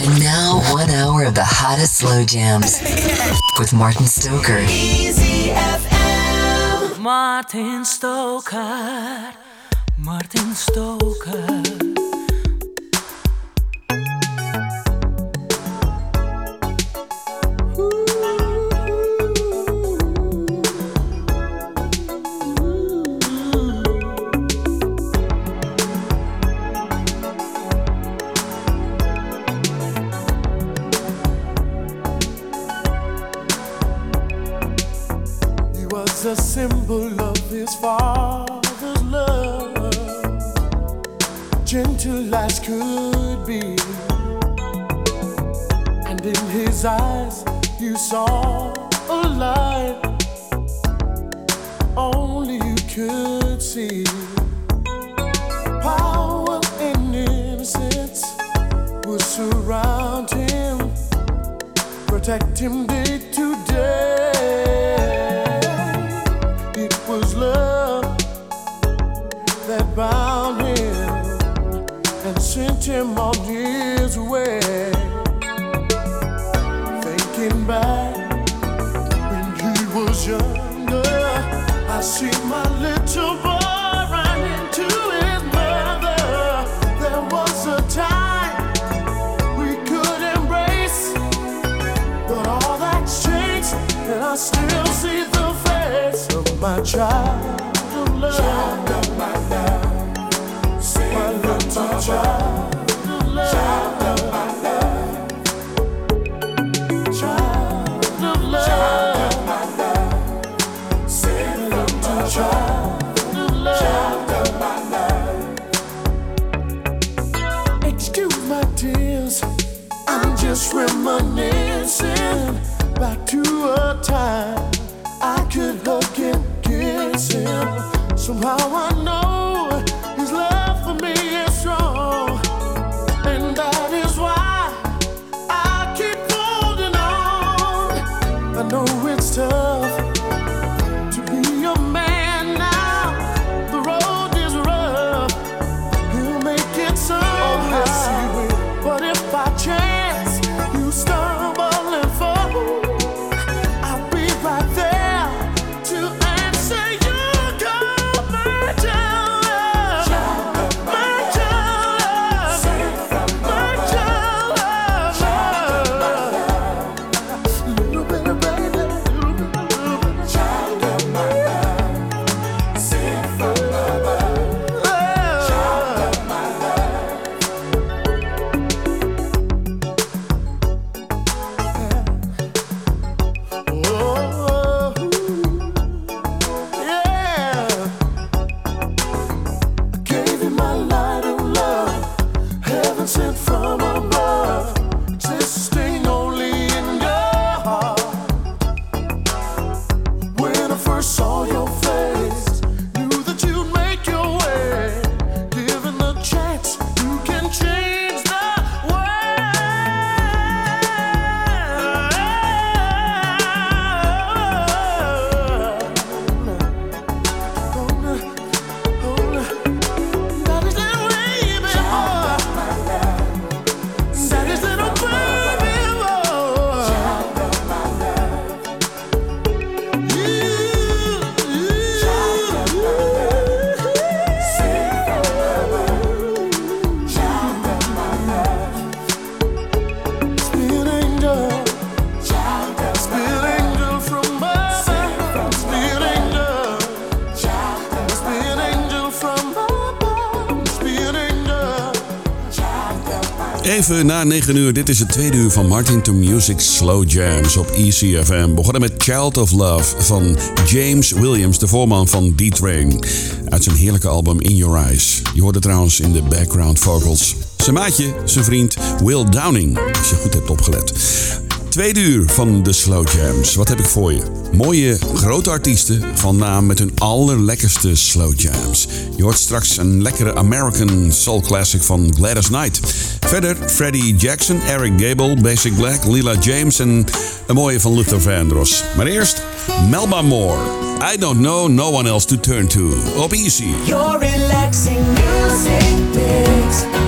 And now, one hour of the hottest slow jams with Martin Stoker. Easy FM. Martin Stoker, Martin Stoker. As could be. And in his eyes, you saw a light only you could see. Power and innocence would surround him, protect him day him his way. Thinking back when he was younger, I see my little boy run into his mother. There was a time we could embrace. But all that's changed, and I still see the face of my child of love. Child of my love. My little child Somehow I Na 9 uur, dit is het tweede uur van Martin to Music Slow Jams op ECFM. Begonnen met Child of Love van James Williams, de voorman van D-Train. Uit zijn heerlijke album In Your Eyes. Je hoorde trouwens in de background vocals. Zijn maatje, zijn vriend Will Downing, als je goed hebt opgelet. Tweede uur van de Slow Jams. Wat heb ik voor je? Mooie grote artiesten van naam met hun allerlekkerste Slow Jams. Je hoort straks een lekkere American Soul Classic van Gladys Knight. Verder Freddie Jackson, Eric Gable, Basic Black, Lila James en een mooie van Luther Vandross. Maar eerst Melba Moore. I don't know no one else to turn to. Op Easy. Your relaxing music.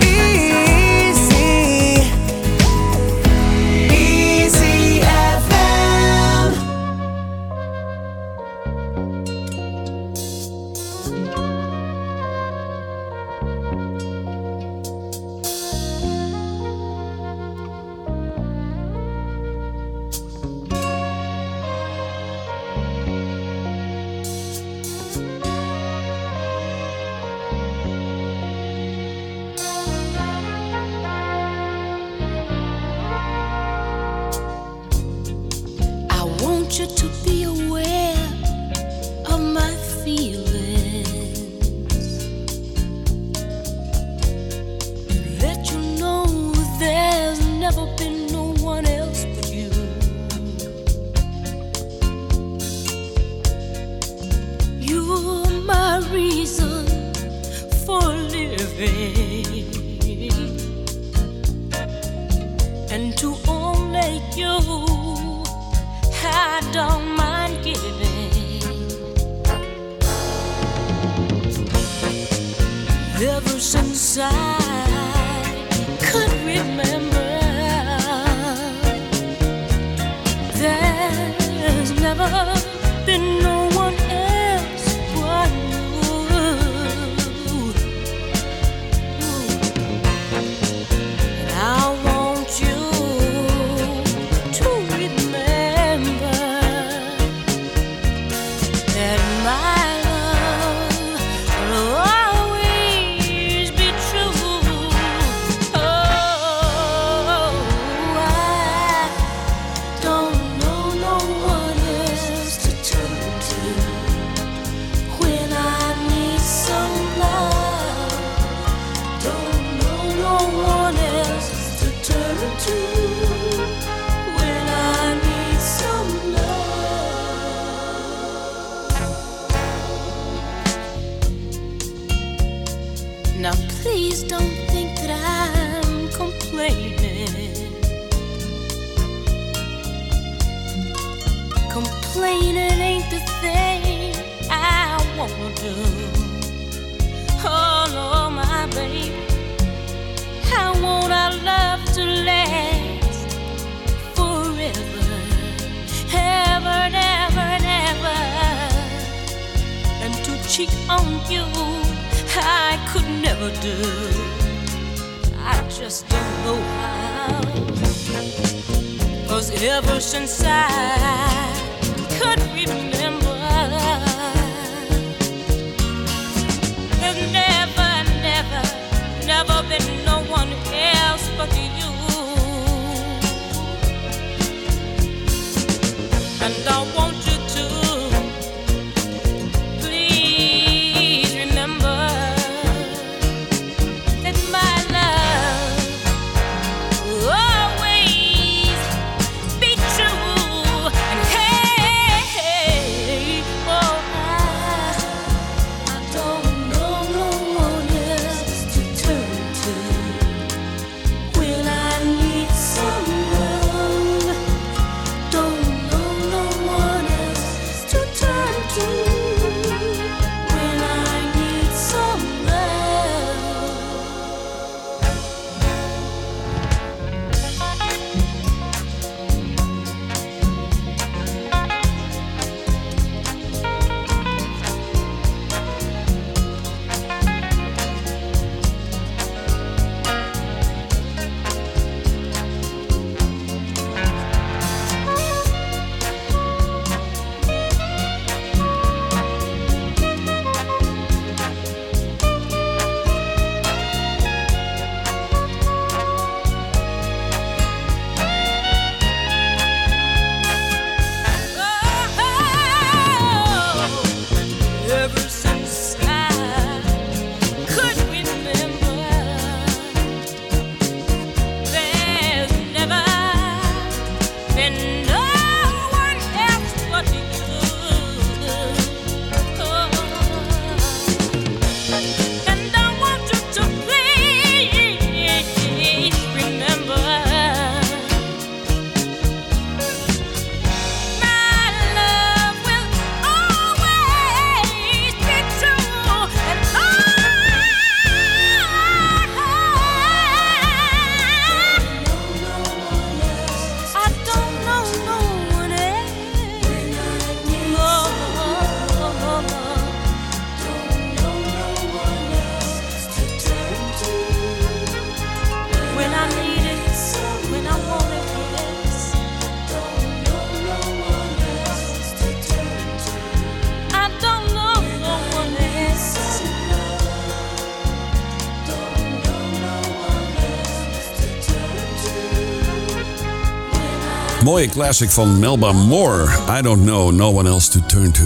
Mooie classic van Melba Moore. I don't know, no one else to turn to.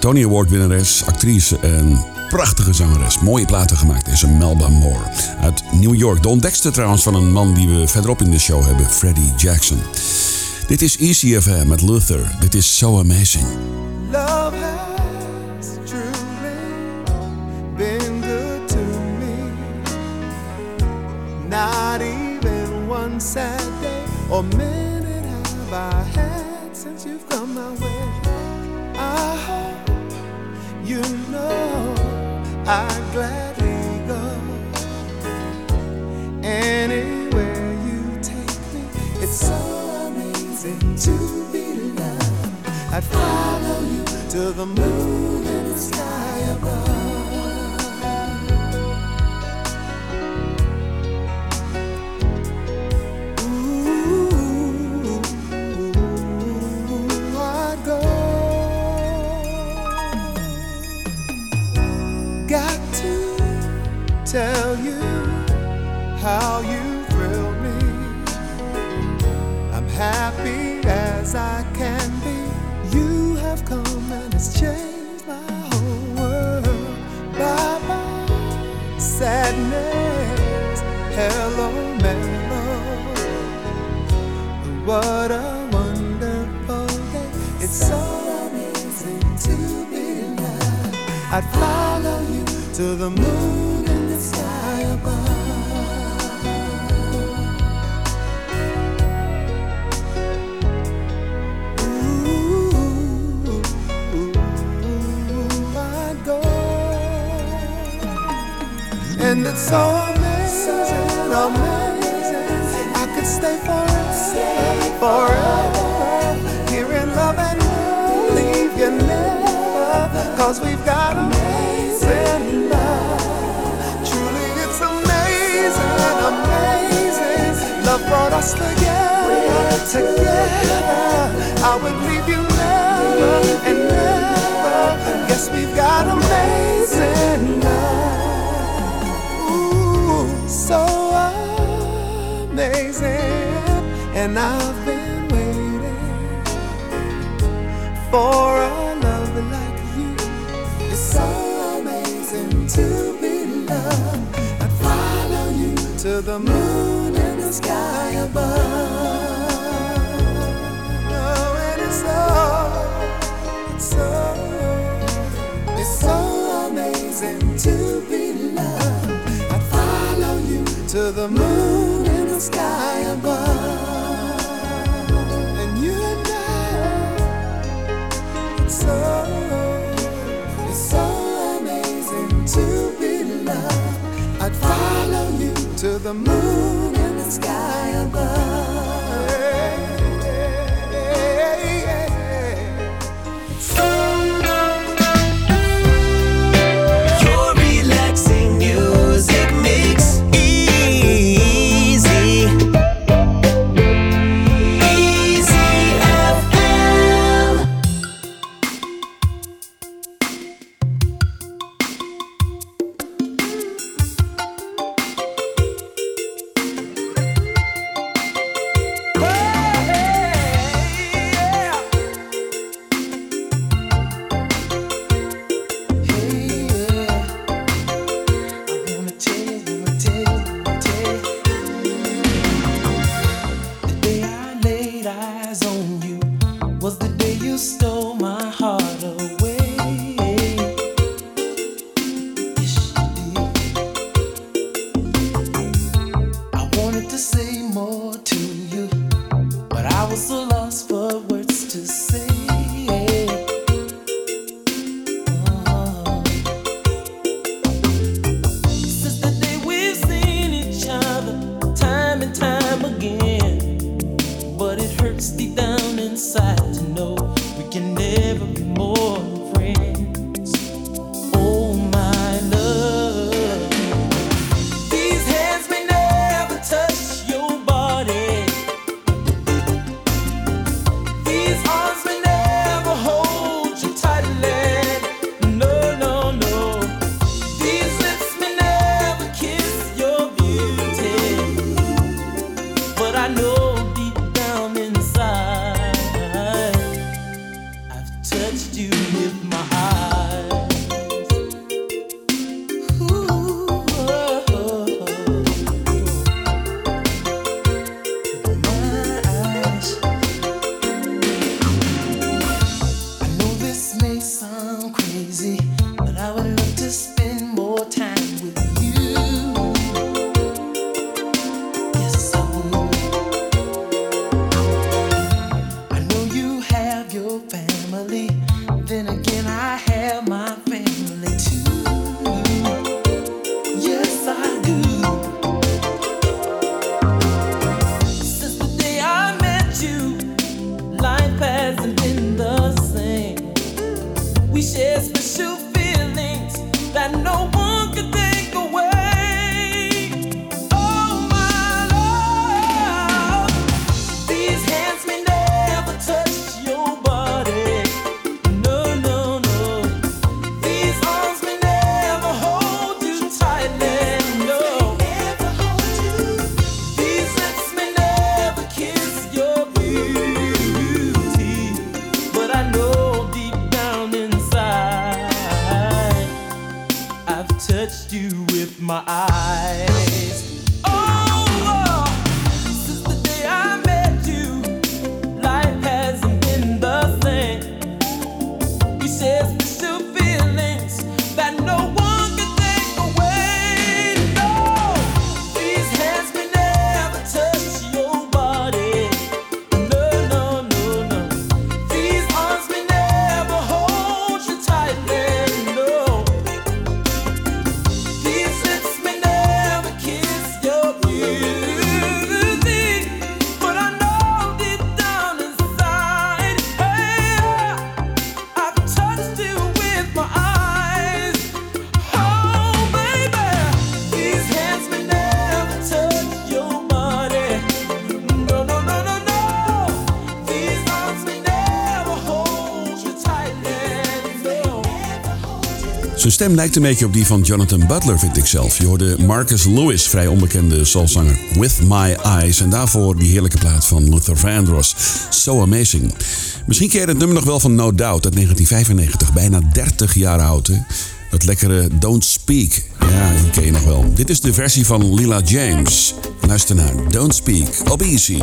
Tony Award winnares, actrice en prachtige zangeres. Mooie platen gemaakt is een Melba Moore uit New York. De ontdekste trouwens van een man die we verderop in de show hebben, Freddie Jackson. Dit is ECFM met Luther. Dit is So Amazing. Love has truly been good to me. Not even one sad day or I had since you've come my way. I hope you know I gladly go anywhere you take me. It's so amazing to be loved. I'd follow you to the moon how you thrill me. I'm happy as I can be. You have come and it's changed my whole world. Bye bye, sadness. Hello, mellow. What a wonderful day. It's so amazing to be loved. I'd follow you to the moon And it's so amazing, amazing. I could stay forever, forever. Here in love and leave you never. Cause we've got amazing love. Truly, it's amazing, amazing. Love brought us together, together. I would leave you never and never. Yes, we've got amazing love. So amazing. And I've been waiting for a love like you. It's so amazing to be loved. I'd follow you to the moon and the sky above. To the moon and the sky above. And you and I, it's so, it's so amazing to be loved. I'd follow you to the moon and the sky above. stem lijkt een beetje op die van Jonathan Butler, vind ik zelf. Je hoorde Marcus Lewis, vrij onbekende soulzanger, With My Eyes. En daarvoor die heerlijke plaat van Luther Vandross, So Amazing. Misschien ken je het nummer nog wel van No Doubt uit 1995, bijna 30 jaar oud. Dat lekkere Don't Speak. Ja, die ken je nog wel. Dit is de versie van Lila James. Luister naar Don't Speak op Easy.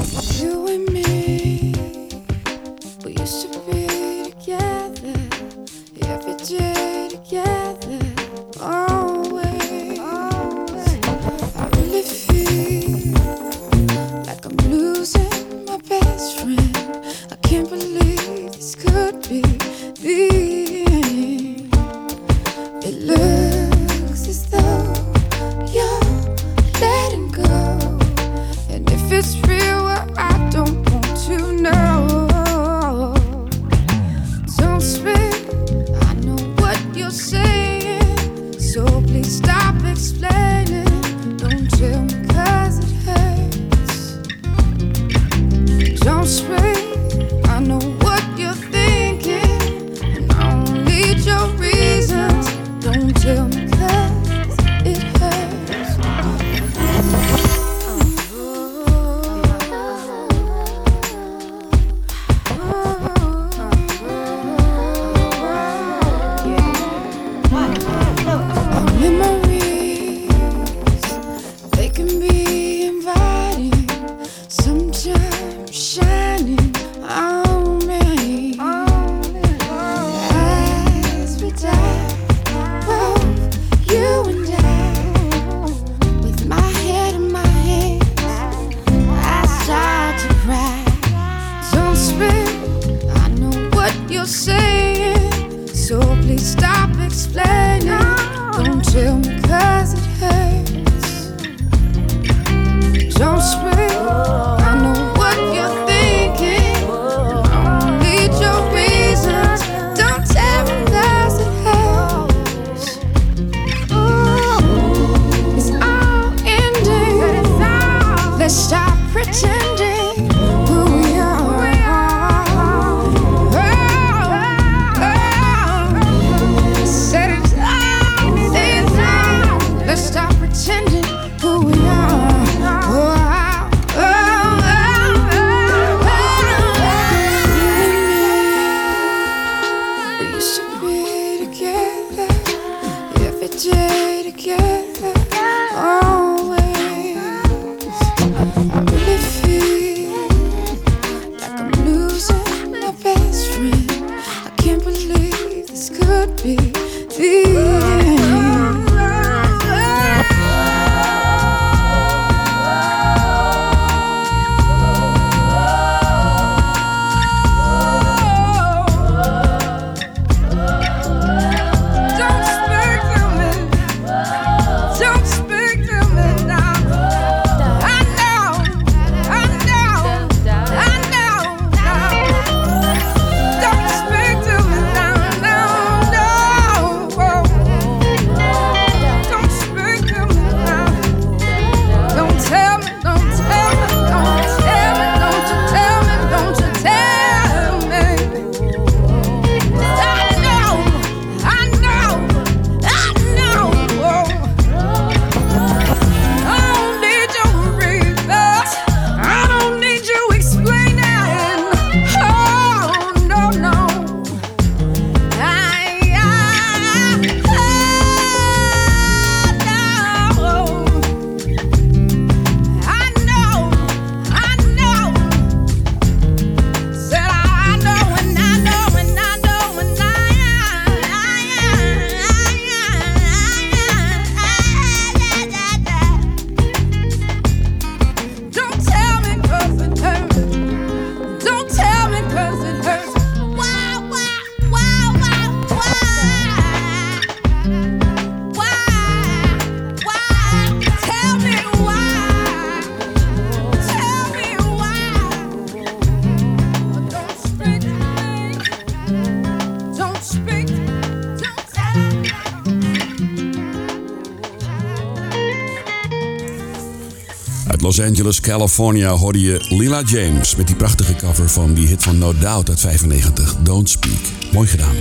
Los Angeles, California hoorde je Lila James met die prachtige cover van die hit van No Doubt uit 95, Don't Speak. Mooi gedaan.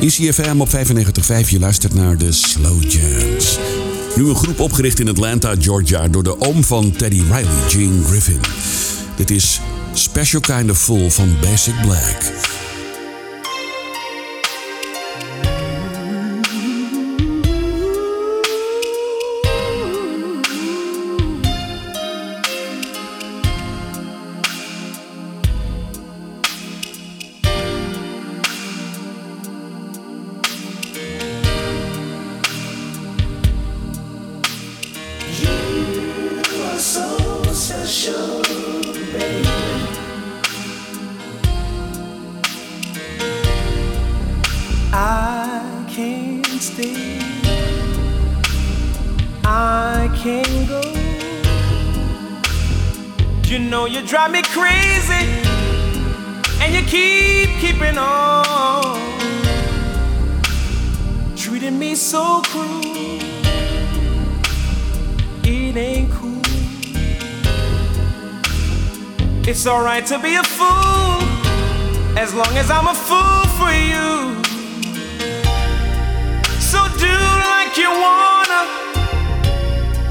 ECFM op 95.5, je luistert naar de Slow Jams. Nu een groep opgericht in Atlanta, Georgia door de oom van Teddy Riley, Gene Griffin. Dit is Special Kind of Fool van Basic Black.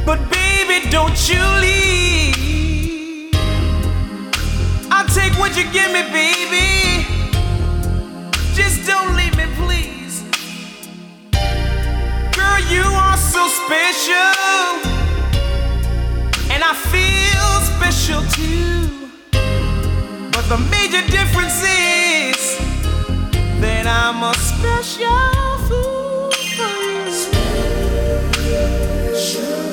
But baby, don't you leave. I'll take what you give me, baby. Just don't leave me, please. Girl, you are so special, and I feel special too. But the major difference is that I'm a special fool for you. Special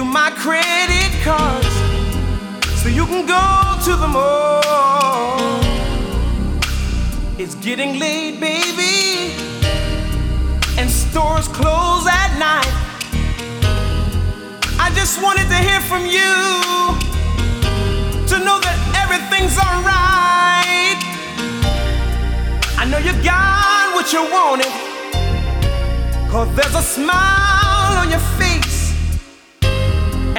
you my credit cards so you can go to the mall. It's getting late, baby, and stores close at night. I just wanted to hear from you to know that everything's alright. I know you got what you wanted, cause there's a smile on your face.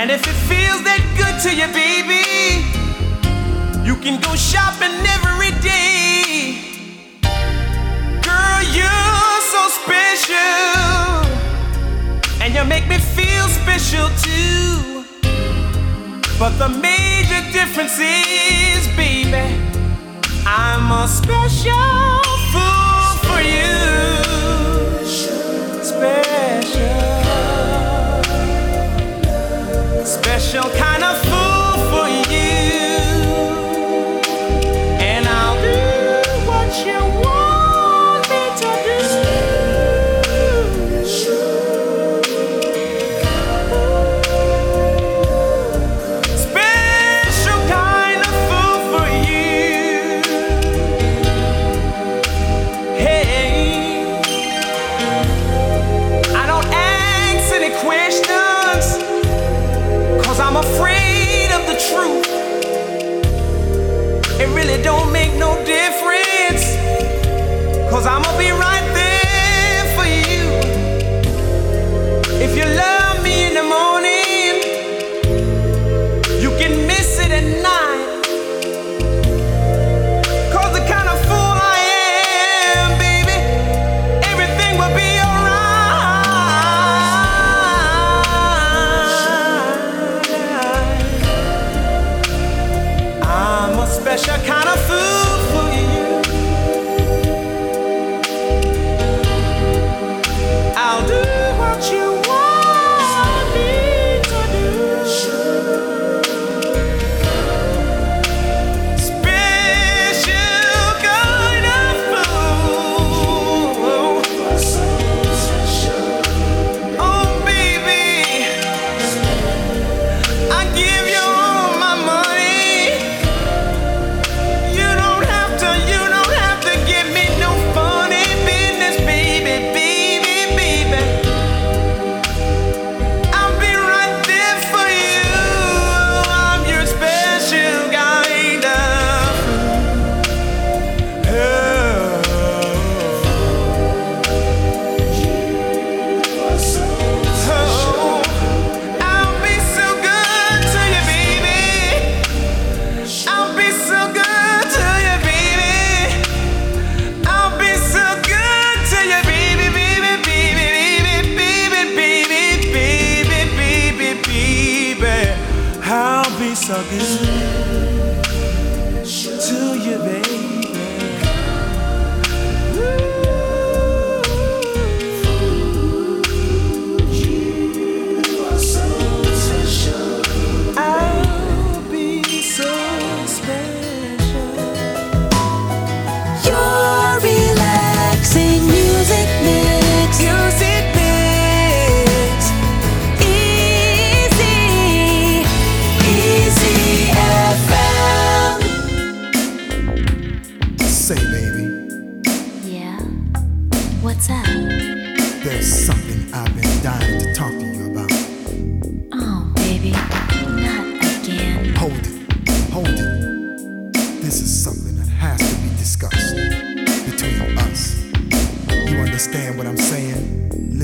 And if it feels that good to you, baby, you can go shopping every day. Girl, you're so special. And you make me feel special too. But the major difference is, baby, I'm a special fool for you. Special. Special kind of fool if you love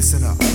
Listen up.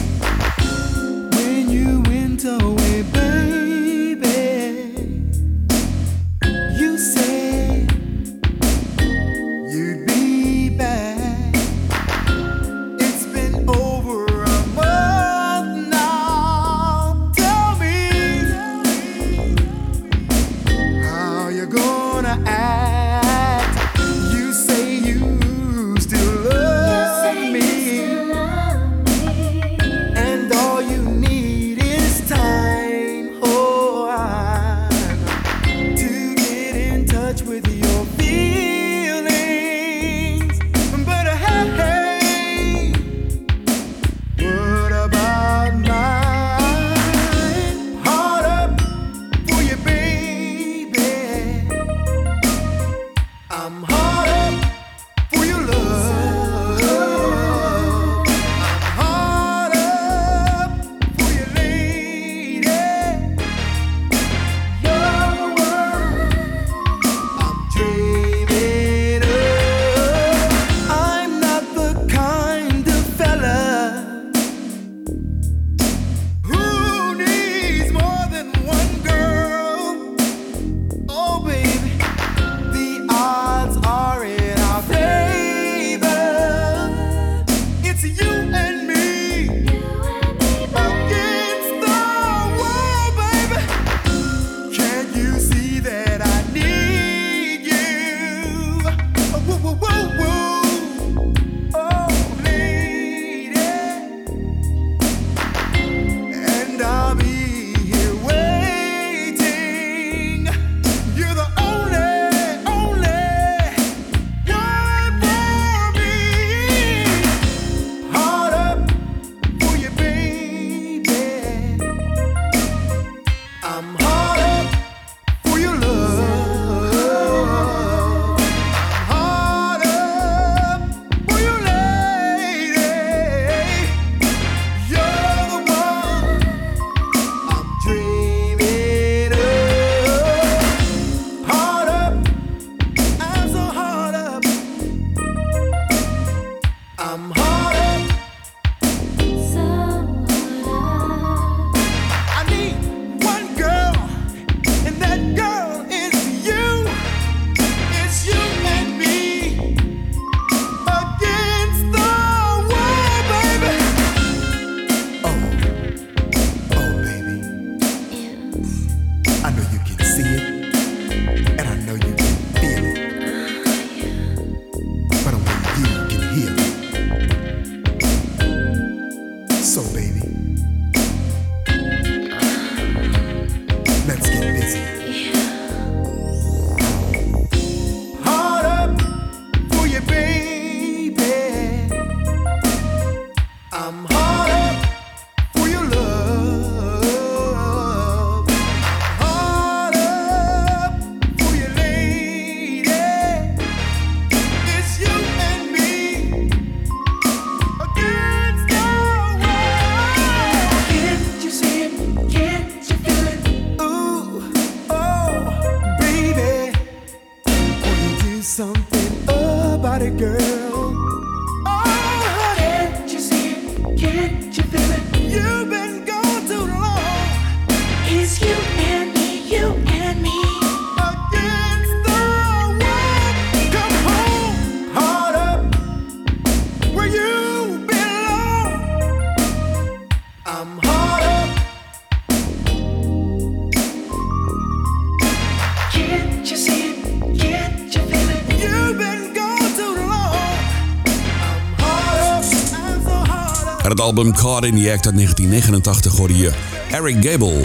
Album Caught in the Act uit 1989 hoorde je Eric Gable.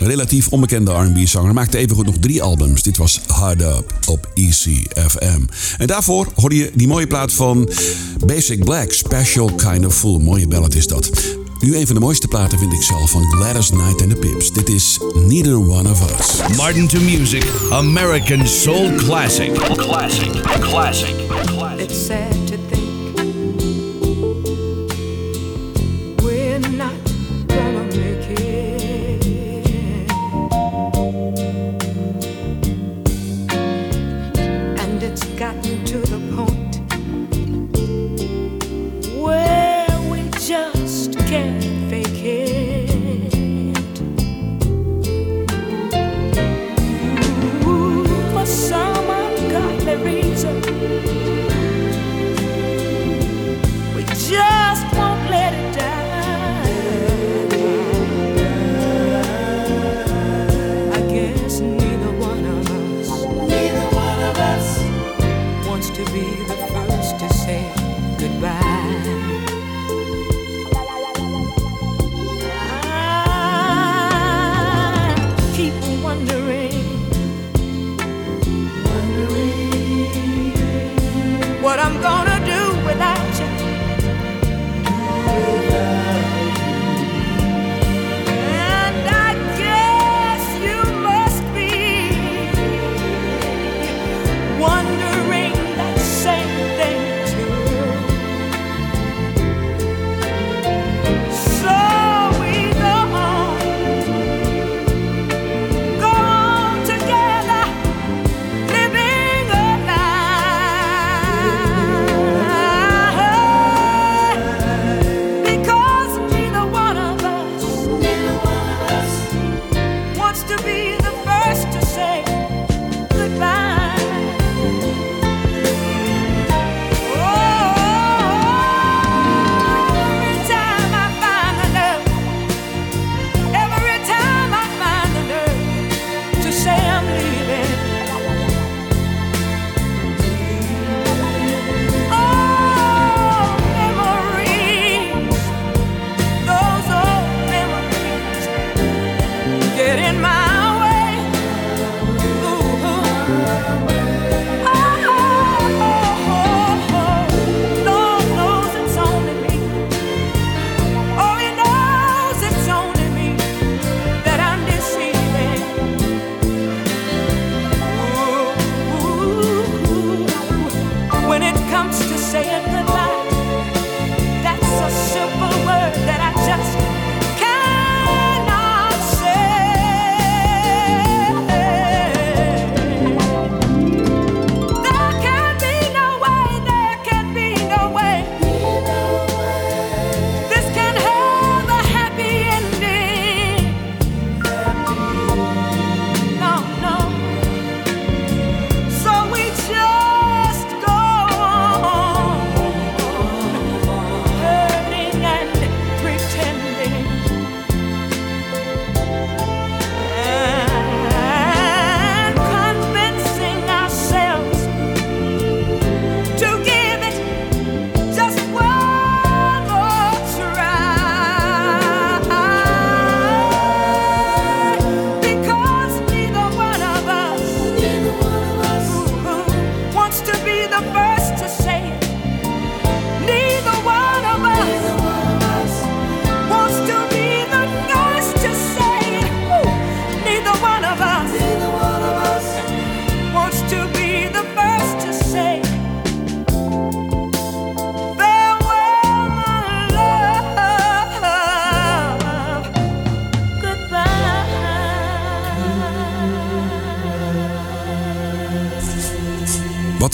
Een relatief onbekende R&B-zanger maakte evengoed nog drie albums. Dit was Hard Up op ECFM. En daarvoor hoorde je die mooie plaat van Basic Black, Special Kind of Fool. Mooie ballad is dat. Nu een van de mooiste platen vind ik zelf van Gladys Knight and the Pips. Dit is Neither One of Us. Martin to Music, American Soul Classic. Classic, classic, classic. It's sad just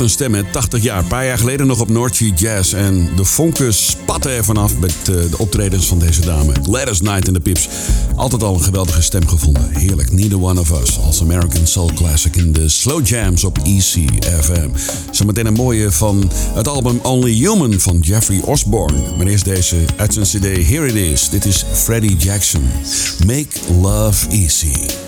Een stem, hè? 80 jaar. Een paar jaar geleden nog op North Sea Jazz. En de vonken spatten er vanaf met eh, de optredens van deze dame. Gladys Knight en de Pips. Altijd al een geweldige stem gevonden. Heerlijk. Neither One of Us als American Soul Classic in de Slow Jams op ECFM. Zometeen een mooie van het album Only Human van Jeffrey Osborne. Maar eerst deze uit zijn cd Here It Is. Dit is Freddie Jackson. Make Love Easy.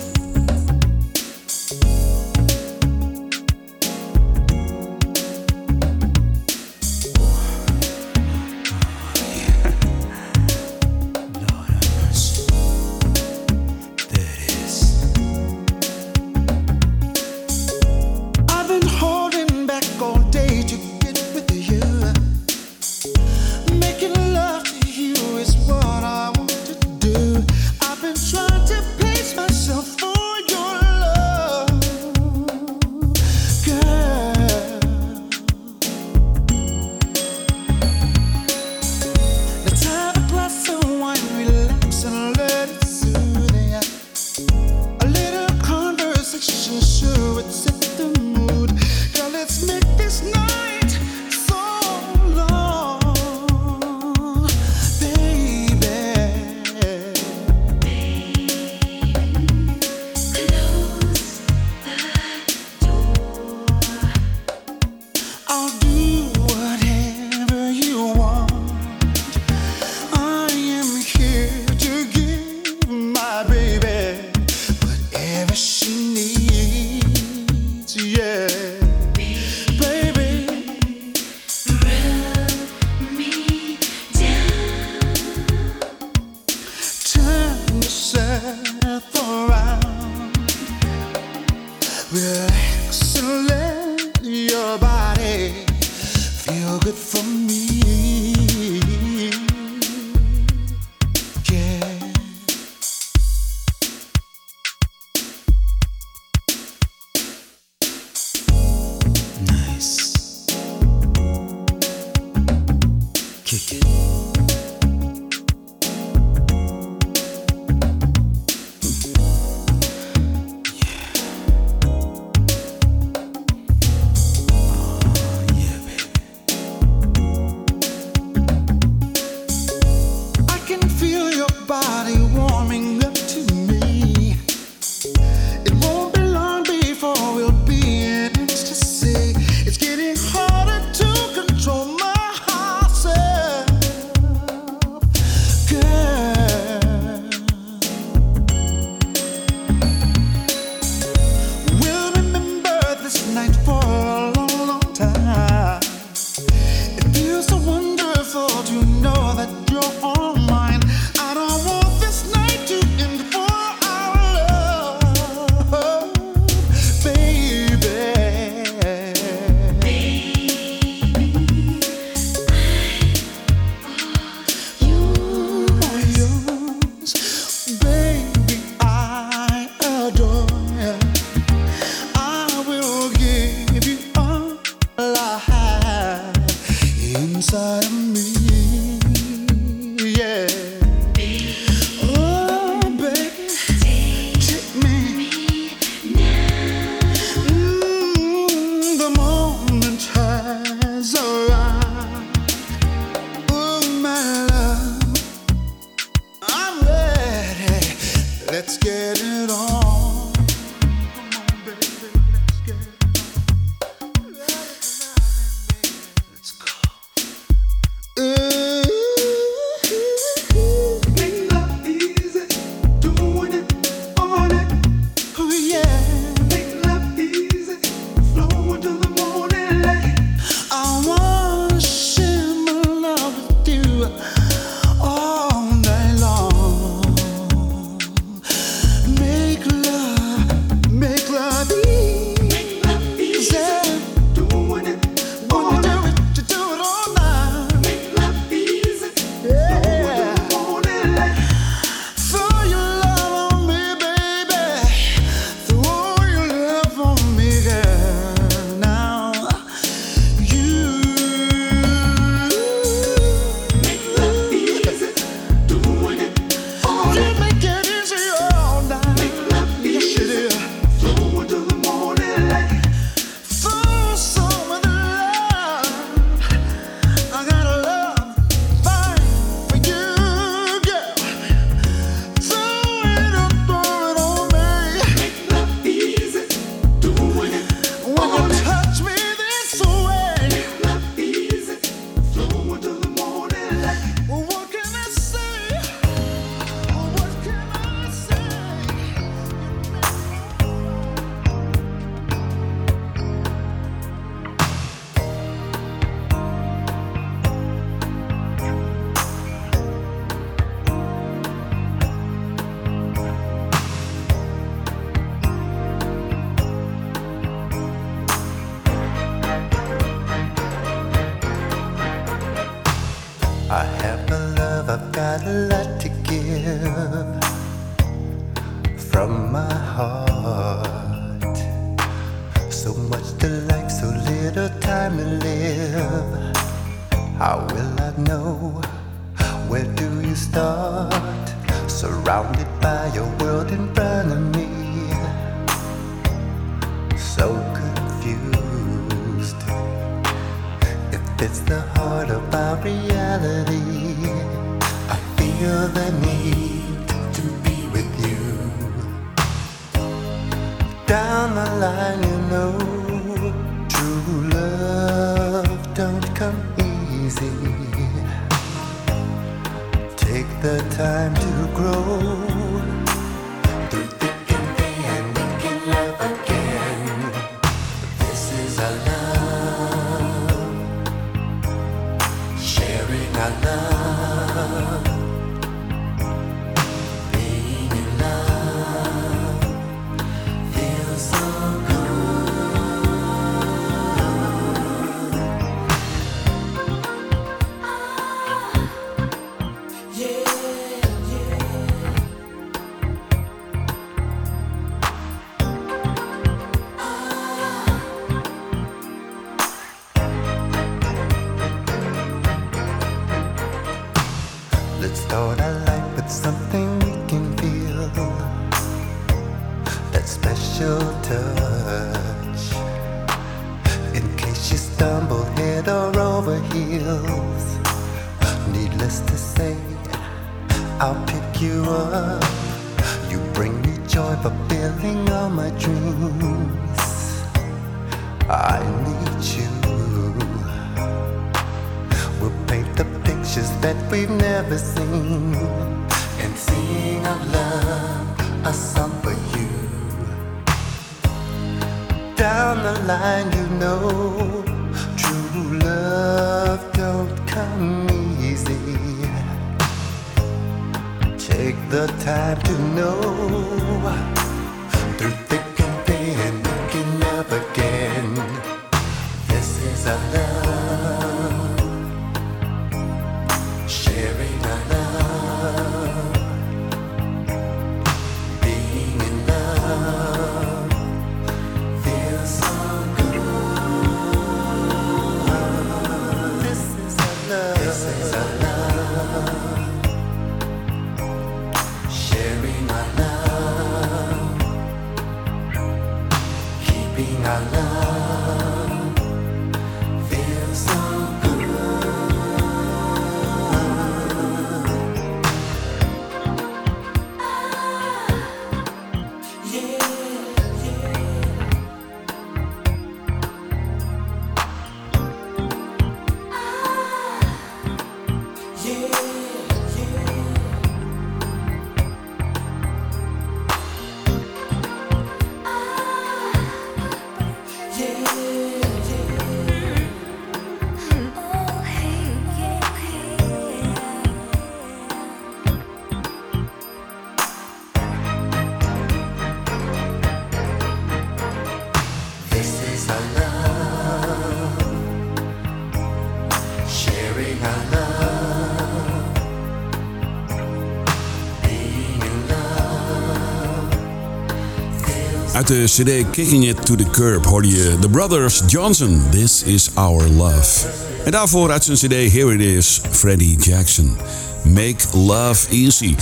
Uit de cd Kicking It to the Curb hoorde je The Brothers Johnson, This Is Our Love. En daarvoor uit zijn cd Here It Is, Freddie Jackson. Make Love Easy.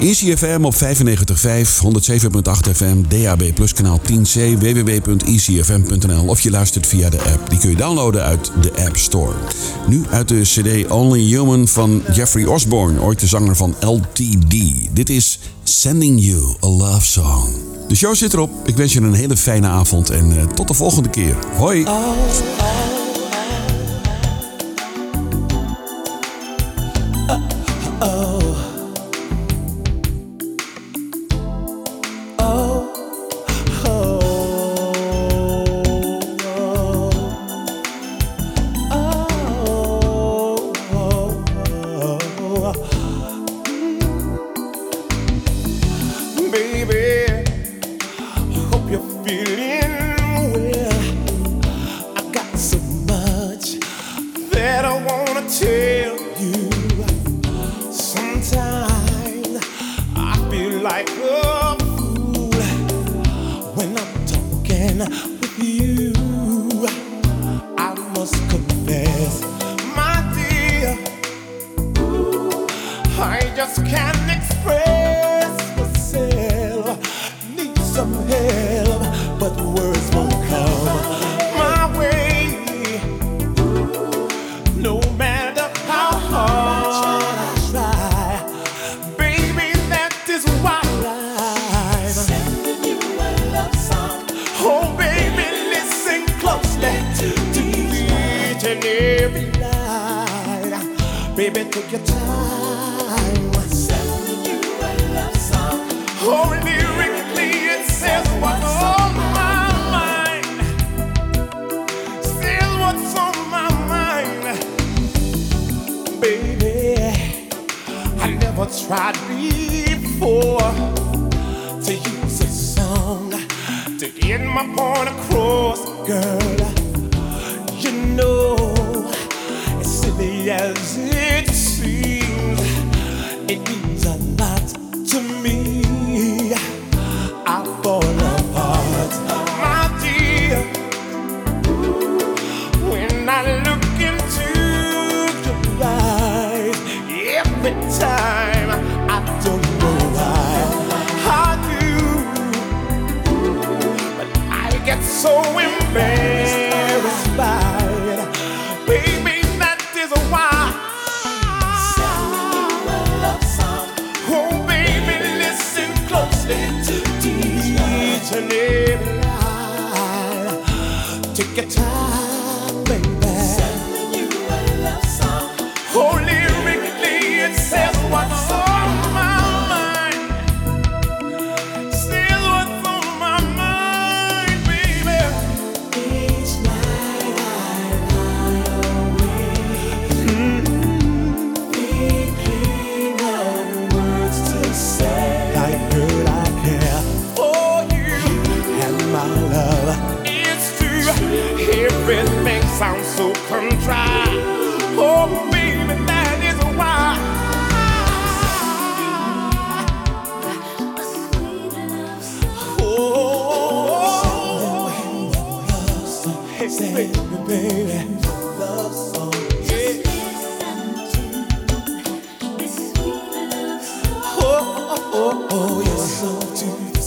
Easy FM op 95.5, 107.8 FM, DAB Plus kanaal 10C, www.easyfm.nl of je luistert via de app. Die kun je downloaden uit de App Store. Nu uit de cd Only Human van Jeffrey Osborne, ooit de zanger van LTD. Dit is Sending You a Love Song. De show zit erop. Ik wens je een hele fijne avond en eh, tot de volgende keer. Hoi! Oh, oh. on a cross, girl. Oh, oh, yes. Listen to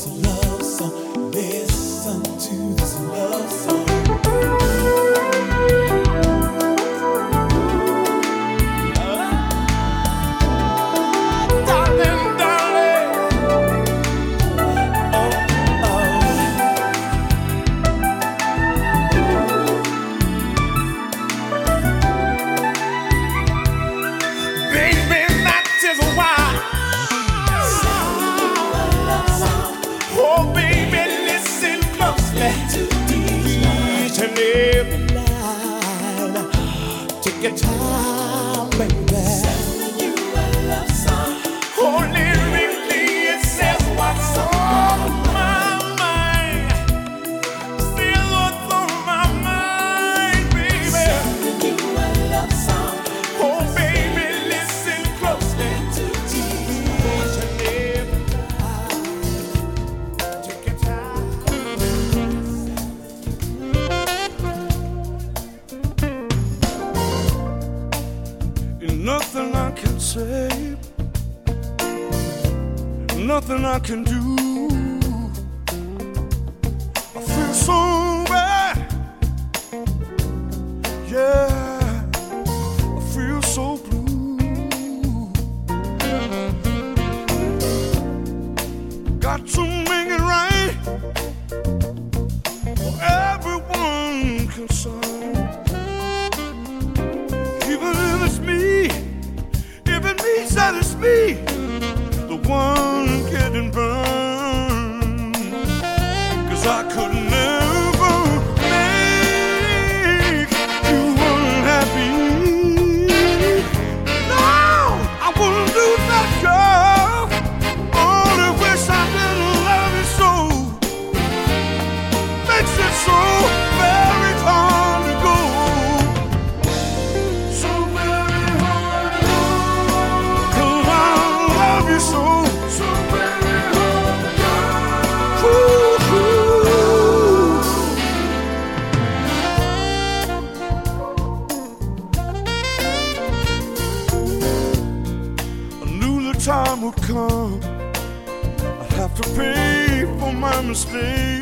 one getting burned. Mistake.